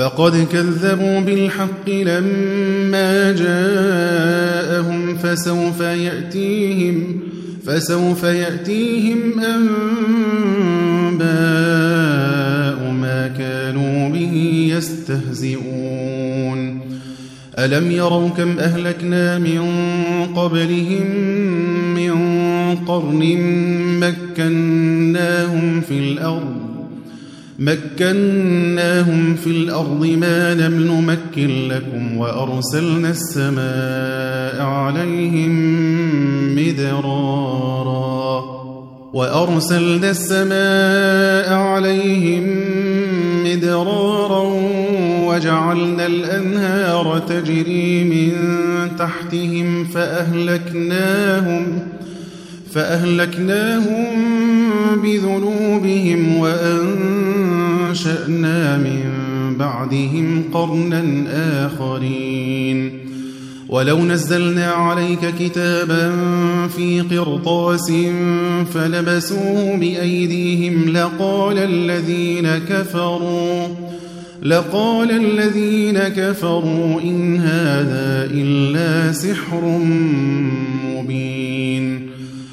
فقد كذبوا بالحق لما جاءهم فسوف يأتيهم فسوف يأتيهم أنباء ما كانوا به يستهزئون. ألم يروا كم أهلكنا من قبلهم من قرن مكناهم في الأرض مكناهم في الأرض ما لم نمكن لكم وأرسلنا السماء عليهم مدرارا وأرسلنا السماء عليهم مدرارا وجعلنا الأنهار تجري من تحتهم فأهلكناهم فأهلكناهم بذنوبهم وأنشأنا من بعدهم قرنا آخرين. ولو نزلنا عليك كتابا في قرطاس فلبسوه بأيديهم لقال الذين كفروا لقال الذين كفروا إن هذا إلا سحر مبين.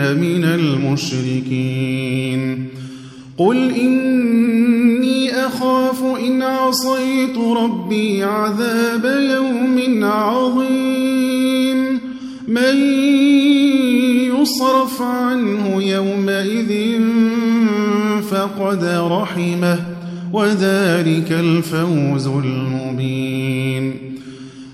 من المشركين. قل إني أخاف إن عصيت ربي عذاب يوم عظيم. من يصرف عنه يومئذ فقد رحمه وذلك الفوز المبين.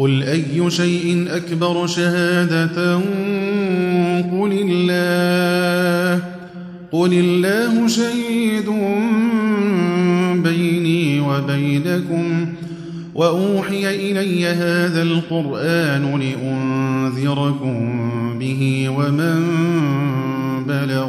قل أي شيء أكبر شهادة قل الله قل الله شهيد بيني وبينكم وأوحي إلي هذا القرآن لأنذركم به ومن بلغ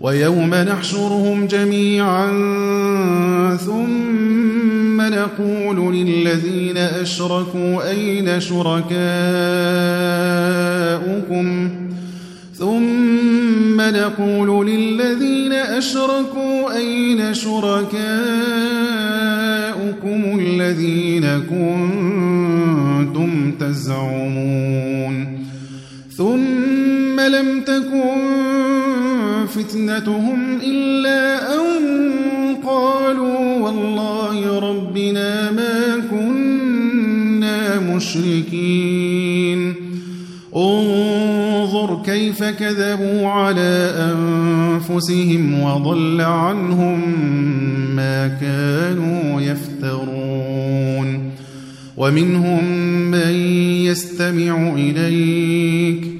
ويوم نحشرهم جميعا ثم نقول للذين أشركوا أين شركاؤكم؟ ثم نقول للذين أشركوا أين شركاؤكم الذين كنتم تزعمون؟ ثم لم تكن فتنتهم إلا أن قالوا والله ربنا ما كنا مشركين. انظر كيف كذبوا على أنفسهم وضل عنهم ما كانوا يفترون. ومنهم من يستمع إليك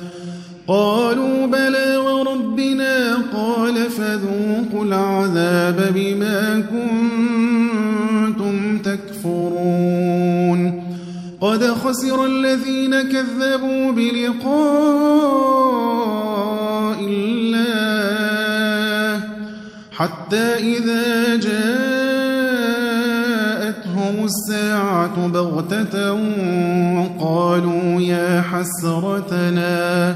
قالوا بلى وربنا قال فذوقوا العذاب بما كنتم تكفرون. قد خسر الذين كذبوا بلقاء الله حتى إذا جاءتهم الساعة بغتة قالوا يا حسرتنا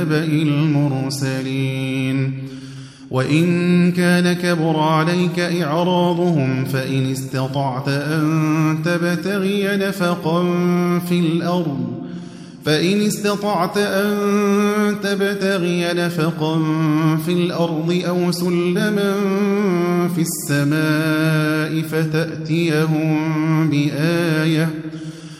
نبأ المرسلين. وإن كان كبر عليك إعراضهم فإن استطعت أن تبتغي نفقا في الأرض. فإن استطعت أن تبتغي نفقا في الأرض أو سلما في السماء فتأتيهم بآية.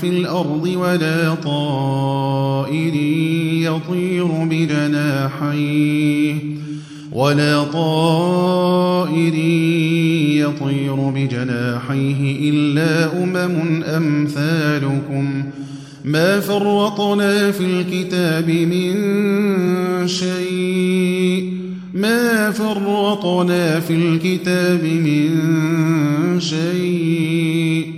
في الأرض ولا طائر يطير بجناحيه ولا طائر يطير بجناحيه إلا أمم أمثالكم ما فرطنا في الكتاب من شيء ما فرطنا في الكتاب من شيء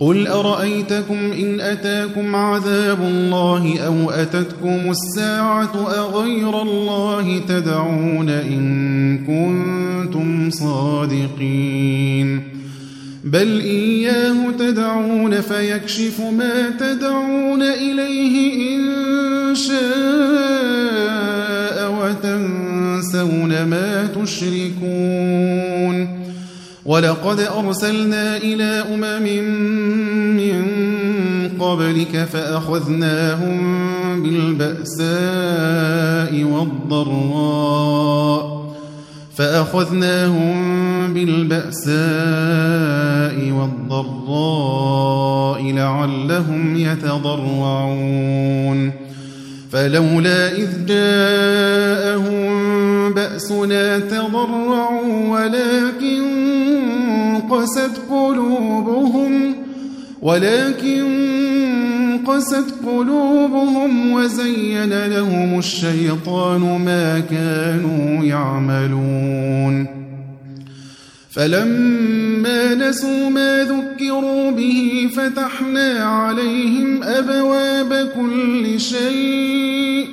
قل أرأيتكم إن أتاكم عذاب الله أو أتتكم الساعة أغير الله تدعون إن كنتم صادقين بل إياه تدعون فيكشف ما تدعون إليه إن شاء وتنسون ما تشركون ولقد أرسلنا إلى أمم من قبلك فأخذناهم بالبأساء والضراء فأخذناهم بالبأساء والضراء لعلهم يتضرعون فلولا إذ جاءهم بأسنا تضرعوا ولكن قست قلوبهم ولكن قست قلوبهم وزين لهم الشيطان ما كانوا يعملون. فلما نسوا ما ذكروا به فتحنا عليهم أبواب كل شيء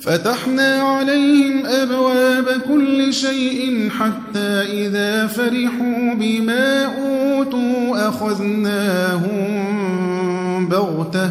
فتحنا عليهم أبواب كل شيء حتى إذا فرحوا بما أوتوا أخذناهم بغتة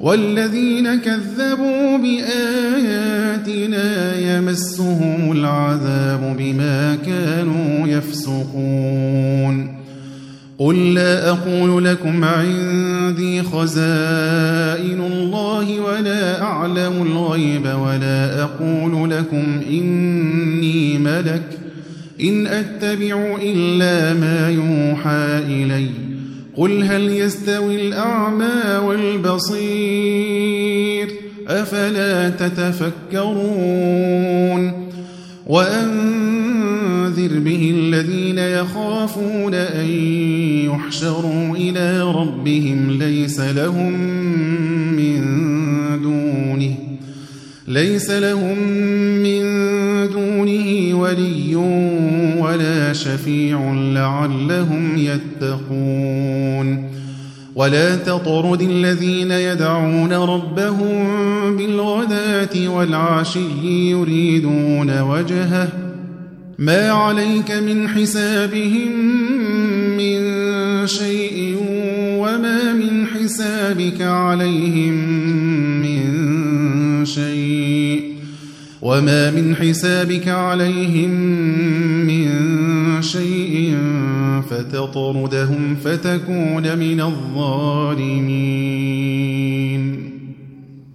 والذين كذبوا بآياتنا يمسهم العذاب بما كانوا يفسقون. قل لا أقول لكم عندي خزائن الله ولا أعلم الغيب ولا أقول لكم إني ملك. إن أتبع إلا ما يوحى إليّ. قل هل يستوي الأعمى والبصير أفلا تتفكرون وأنذر به الذين يخافون أن يحشروا إلى ربهم ليس لهم من ليس لهم من دونه ولي ولا شفيع لعلهم يتقون. ولا تطرد الذين يدعون ربهم بالغداة والعشي يريدون وجهه. ما عليك من حسابهم من شيء وما من حسابك عليهم من شيء وما من حسابك عليهم من شيء فتطردهم فتكون من الظالمين.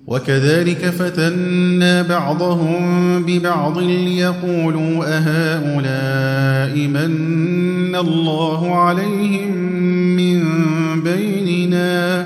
وكذلك فتنا بعضهم ببعض ليقولوا أهؤلاء من الله عليهم من بيننا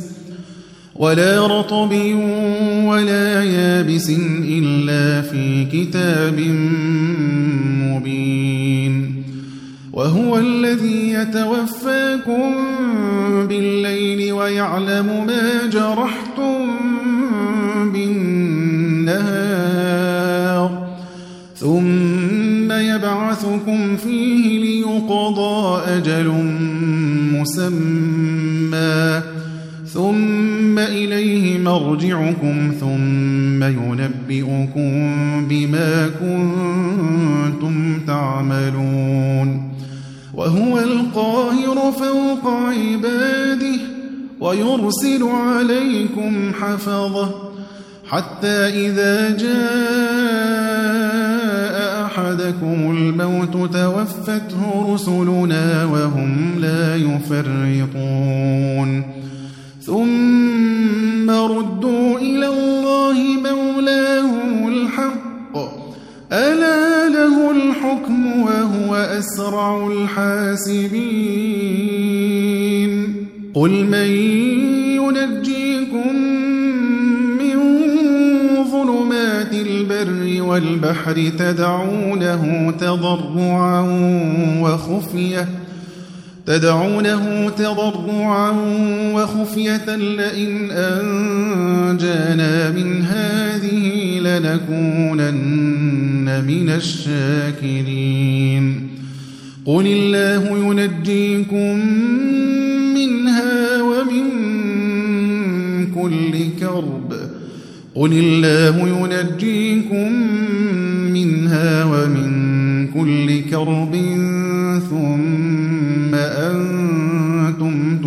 ولا رطب ولا يابس إلا في كتاب مبين. وهو الذي يتوفاكم بالليل ويعلم ما جرحتم بالنهار. ثم يبعثكم فيه ليقضى أجل مسمى. ثم إليه مرجعكم ثم ينبئكم بما كنتم تعملون. وهو القاهر فوق عباده ويرسل عليكم حفظه حتى إذا جاء أحدكم الموت توفته رسلنا وهم لا يفرطون. ثم ردوا إلى الله مولاهم الحق. ألا له الحكم وهو أسرع الحاسبين. قل من ينجيكم من ظلمات البر والبحر تدعونه تضرعا وخفية تدعونه تضرعا وخفية لئن أنجانا من هذه لنكونن من الشاكرين. قل الله ينجيكم منها ومن كل كرب. قل الله ينجيكم منها ومن كل كرب ثم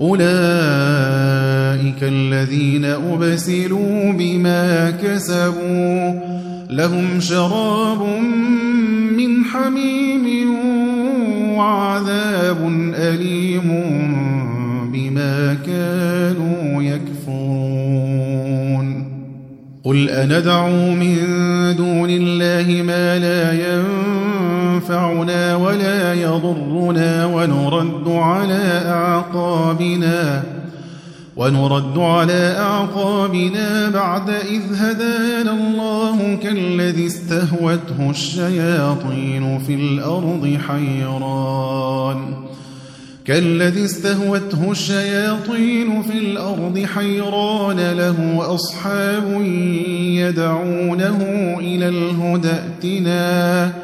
أولئك الذين أبسلوا بما كسبوا لهم شراب من حميم وعذاب أليم بما كانوا يكفرون. قل أندعو من دون الله ما لا ينفعنا ولا يضرنا ونرد على أعقابنا ونرد على أعقابنا بعد إذ هدانا الله كالذي استهوته الشياطين في الأرض حيران. كالذي استهوته الشياطين في الأرض حيران له أصحاب يدعونه إلى الهدى ائتنا.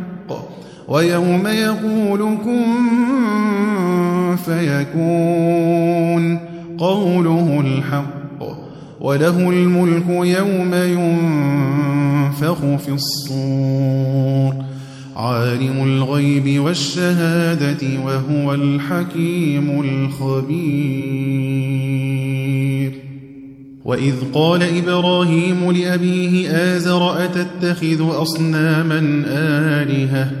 ويوم يقول كن فيكون قوله الحق وله الملك يوم ينفخ في الصور عالم الغيب والشهادة وهو الحكيم الخبير وإذ قال إبراهيم لأبيه آزر أتتخذ أصناما آلهة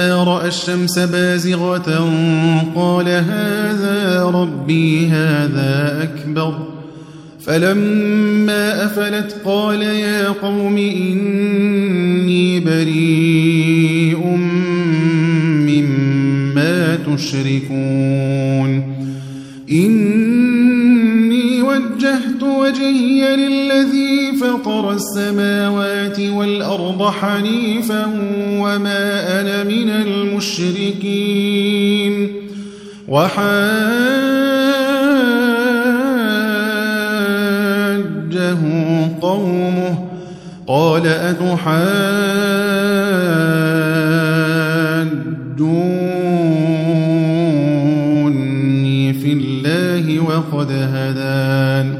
رأى الشمس بازغة قال هذا ربي هذا أكبر فلما أفلت قال يا قوم إني بريء مما تشركون إني وجهت وجهي للذي فطر السماوات والأرض حنيفا وما أنا من المشركين وحاجه قومه قال أتحاجوني في الله وقد هدان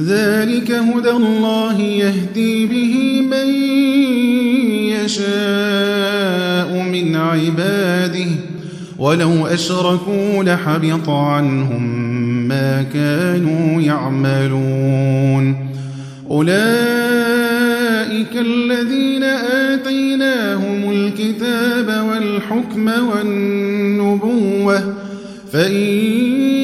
ذلك هدى الله يهدي به من يشاء من عباده. ولو أشركوا لحبط عنهم ما كانوا يعملون. أولئك الذين آتيناهم الكتاب والحكم والنبوة فإن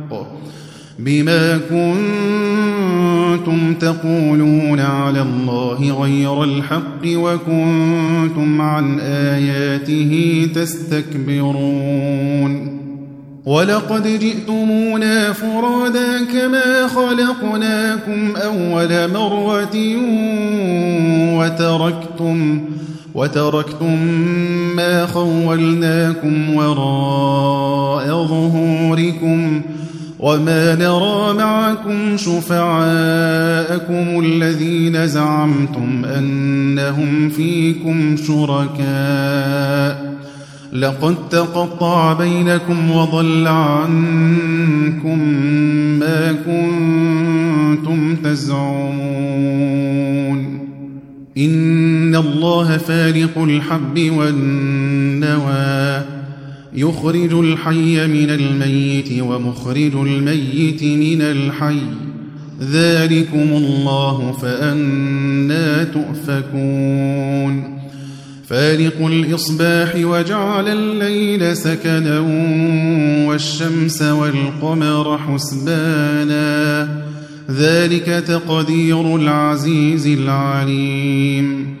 بما كنتم تقولون على الله غير الحق وكنتم عن آياته تستكبرون ولقد جئتمونا فرادا كما خلقناكم أول مرة وتركتم وتركتم ما خولناكم وراء ظهوركم وما نرى معكم شفعاءكم الذين زعمتم أنهم فيكم شركاء. لقد تقطع بينكم وضل عنكم ما كنتم تزعمون. إن الله فارق الحب والنوى. يخرج الحي من الميت ومخرج الميت من الحي. ذلكم الله فأنا تؤفكون. فارق الإصباح وجعل الليل سكنا والشمس والقمر حسبانا. ذلك تقدير العزيز العليم.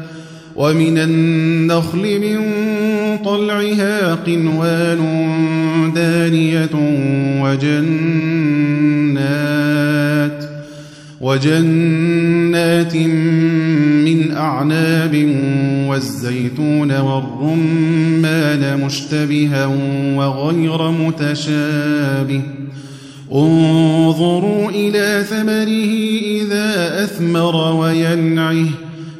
ومن النخل من طلعها قنوان دانية وجنات وجنات من أعناب والزيتون والرمان مشتبها وغير متشابه انظروا إلى ثمره إذا أثمر وينعه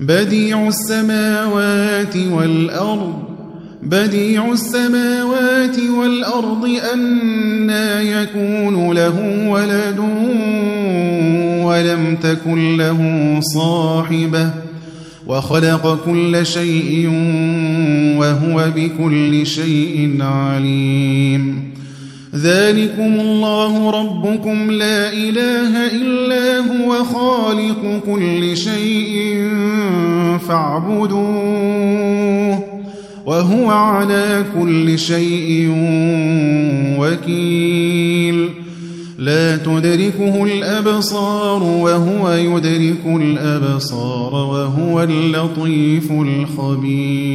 بديع السماوات والأرض بديع السماوات والأرض أنا يكون له ولد ولم تكن له صاحبة وخلق كل شيء وهو بكل شيء عليم. ذلكم الله ربكم لا إله إلا هو خالق كل شيء فاعبدوه وهو على كل شيء وكيل. لا تدركه الأبصار وهو يدرك الأبصار وهو اللطيف الخبير.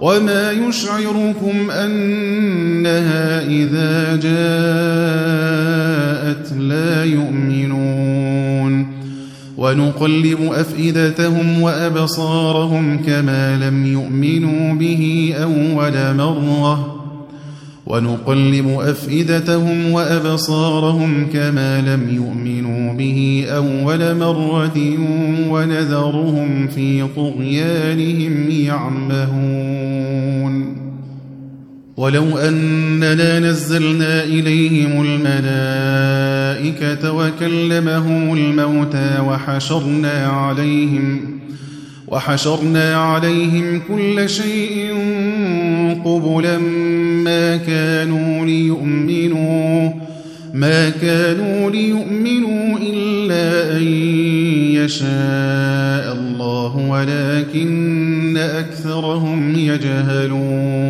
وما يشعركم أنها إذا جاءت لا يؤمنون ونقلب أفئدتهم وأبصارهم كما لم يؤمنوا به أول مرة ونقلب أفئدتهم وأبصارهم كما لم يؤمنوا به أول مرة ونذرهم في طغيانهم يعمهون. ولو أننا نزلنا إليهم الملائكة وكلمهم الموتى وحشرنا عليهم وحشرنا عليهم كل شيء قبلا ما كانوا ليؤمنوا ما كانوا ليؤمنوا إلا أن يشاء الله ولكن أكثرهم يجهلون.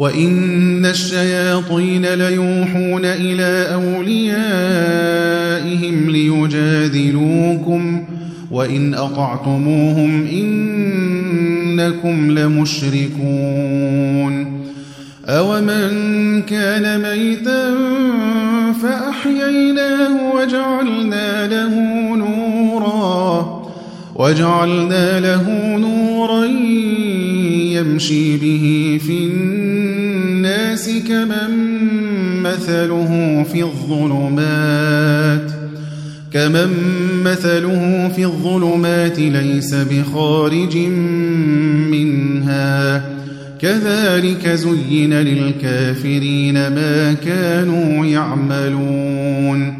وإن الشياطين ليوحون إلى أوليائهم ليجادلوكم وإن أطعتموهم إنكم لمشركون أومن كان ميتا فأحييناه وجعلنا له نورا وجعلنا له نورا يمشي به في الناس كمن مثله في الظلمات كمن مثله في الظلمات ليس بخارج منها كذلك زين للكافرين ما كانوا يعملون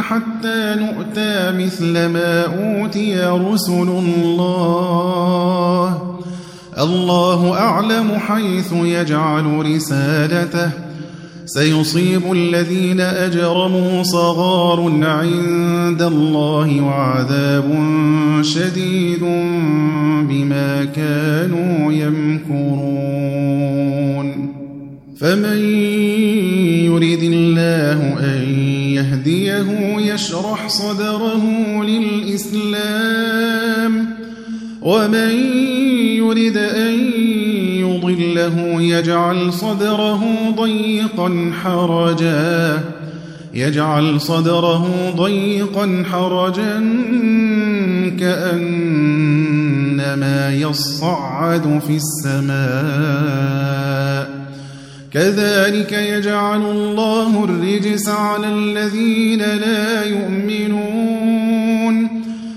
حتى نؤتى مثل ما أوتي رسل الله. الله أعلم حيث يجعل رسالته. سيصيب الذين أجرموا صغار عند الله وعذاب شديد بما كانوا يمكرون. فمن يرد الله أن يهديه يشرح صدره للإسلام ومن يرد أن يضله يجعل صدره ضيقا حرجا يجعل صدره ضيقا حرجا كأنما يصعد في السماء. كذلك يجعل الله الرجس على الذين لا يؤمنون.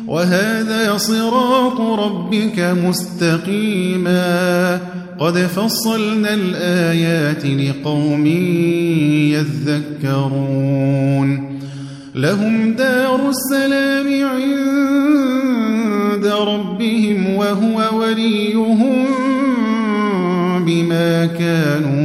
وهذا صراط ربك مستقيما. قد فصلنا الآيات لقوم يذكرون. لهم دار السلام عند ربهم وهو وليهم بما كانوا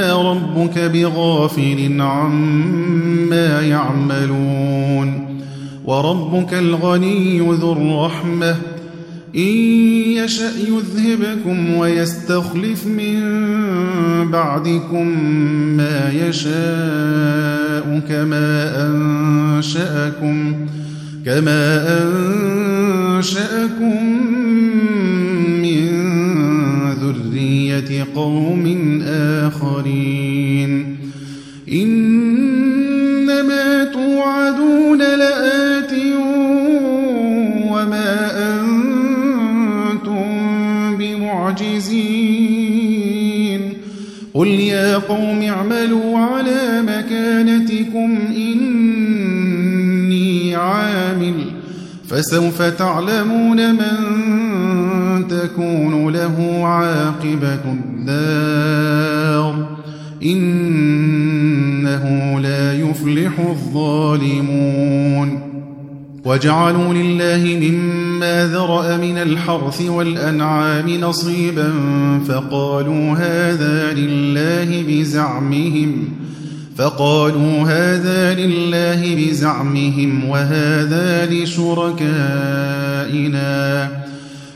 وما ربك بغافل عما يعملون وربك الغني ذو الرحمة إن يشأ يذهبكم ويستخلف من بعدكم ما يشاء كما أنشأكم كما أنشأكم قوم آخرين. إنما توعدون لآت وما أنتم بمعجزين. قل يا قوم اعملوا على مكانتكم إني عامل. فسوف تعلمون من تكون له عاقبة الدار إنه لا يفلح الظالمون. وجعلوا لله مما ذرأ من الحرث والأنعام نصيبا فقالوا هذا لله بزعمهم فقالوا هذا لله بزعمهم وهذا لشركائنا.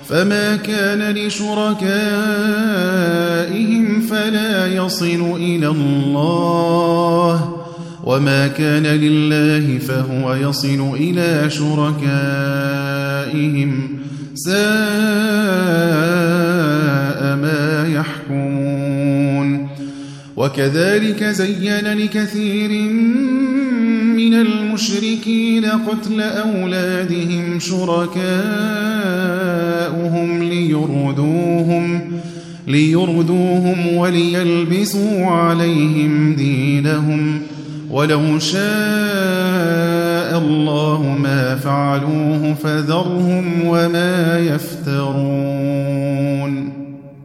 فما كان لشركائهم فلا يصل إلى الله وما كان لله فهو يصل إلى شركائهم ساء ما يحكمون وكذلك زين لكثير من المشركين قتل أولادهم شركاؤهم ليردوهم ليردوهم وليلبسوا عليهم دينهم. ولو شاء الله ما فعلوه فذرهم وما يفترون.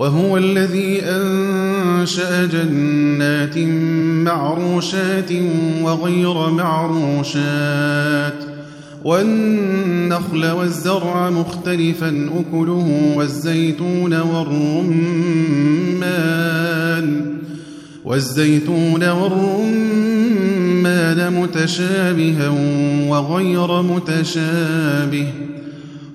وهو الذي أنشأ جنات معروشات وغير معروشات والنخل والزرع مختلفا أكله والزيتون والرمان والزيتون والرمان متشابها وغير متشابه.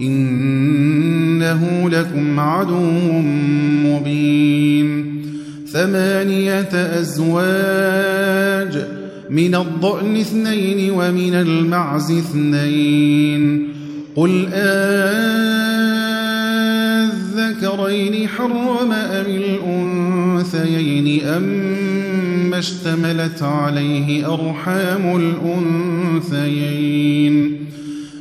إنه لكم عدو مبين. ثمانية أزواج من الضأن اثنين ومن المعز اثنين. قل أذكرين حرم أم الأنثيين أم اشتملت عليه أرحام الأنثيين؟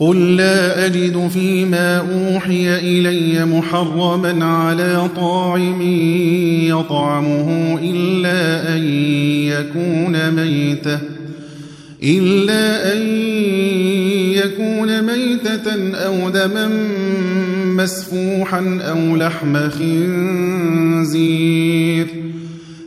قل لا أجد فيما أوحي إلي محرما على طاعم يطعمه إلا أن يكون ميتة إلا أن يكون ميتة أو دما مسفوحا أو لحم خنزير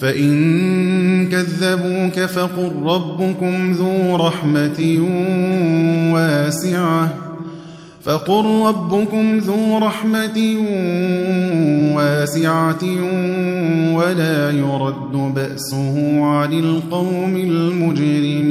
فإن كذبوك فقل ربكم ذو رحمة واسعة. فقل ربكم ذو رحمة واسعة ولا يرد بأسه عن القوم المجرمين.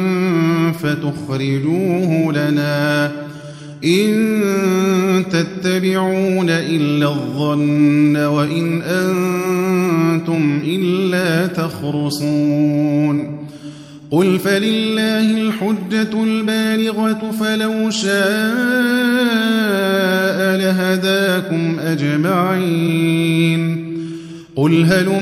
فتخرجوه لنا. إن تتبعون إلا الظن وإن أنتم إلا تخرصون. قل فلله الحجة البالغة فلو شاء لهداكم أجمعين. قل هلم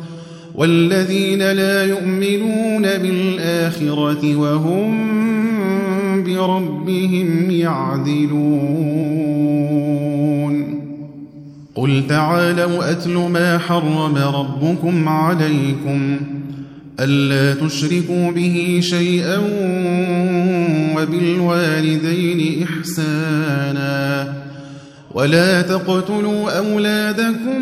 والذين لا يؤمنون بالآخرة وهم بربهم يعدلون. قل تعالوا أتل ما حرم ربكم عليكم ألا تشركوا به شيئا وبالوالدين إحسانا ولا تقتلوا أولادكم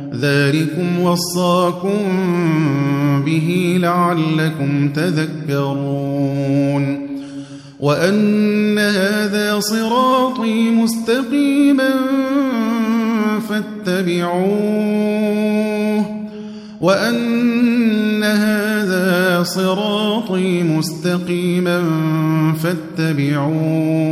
ذلكم وصاكم به لعلكم تذكرون. وأن هذا صراطي مستقيما فاتبعوه. وأن هذا صراطي مستقيما فاتبعوه.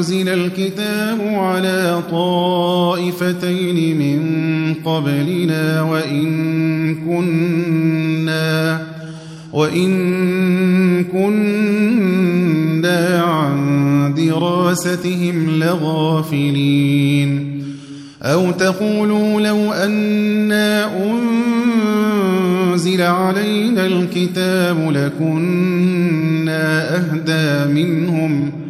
أنزل الكتاب على طائفتين من قبلنا وإن كنا وإن كنا عن دراستهم لغافلين أو تقولوا لو أنا أنزل علينا الكتاب لكنا أهدى منهم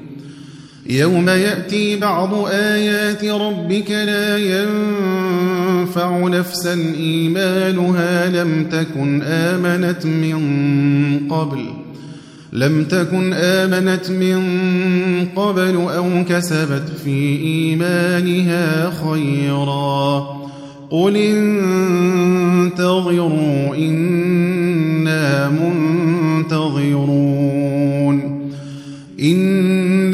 يوم يأتي بعض آيات ربك لا ينفع نفسا إيمانها لم تكن آمنت من قبل لم تكن آمنت من قبل أو كسبت في إيمانها خيرا قل انتظروا إنا منتظرون إن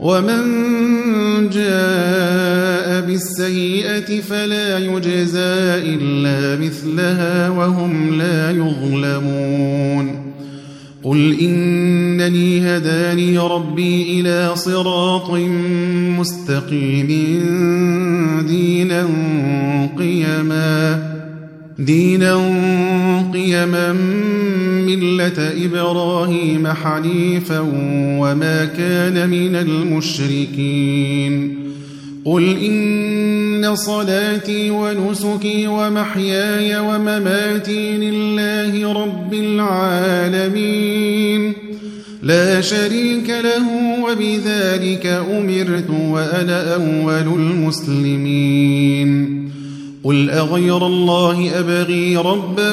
ومن جاء بالسيئة فلا يجزى إلا مثلها وهم لا يظلمون. قل إنني هداني ربي إلى صراط مستقيم دينا قيما دينا قيما ملة إبراهيم حنيفا وما كان من المشركين قل إن صلاتي ونسكي ومحياي ومماتي لله رب العالمين لا شريك له وبذلك أمرت وأنا أول المسلمين قل أغير الله أبغي ربا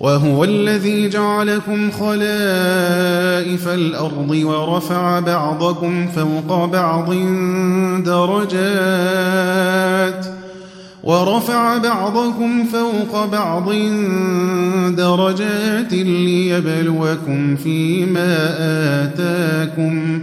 وهو الذي جعلكم خلائف الأرض ورفع بعضكم فوق بعض درجات ورفع بعضكم فوق بعض درجات ليبلوكم فيما آتاكم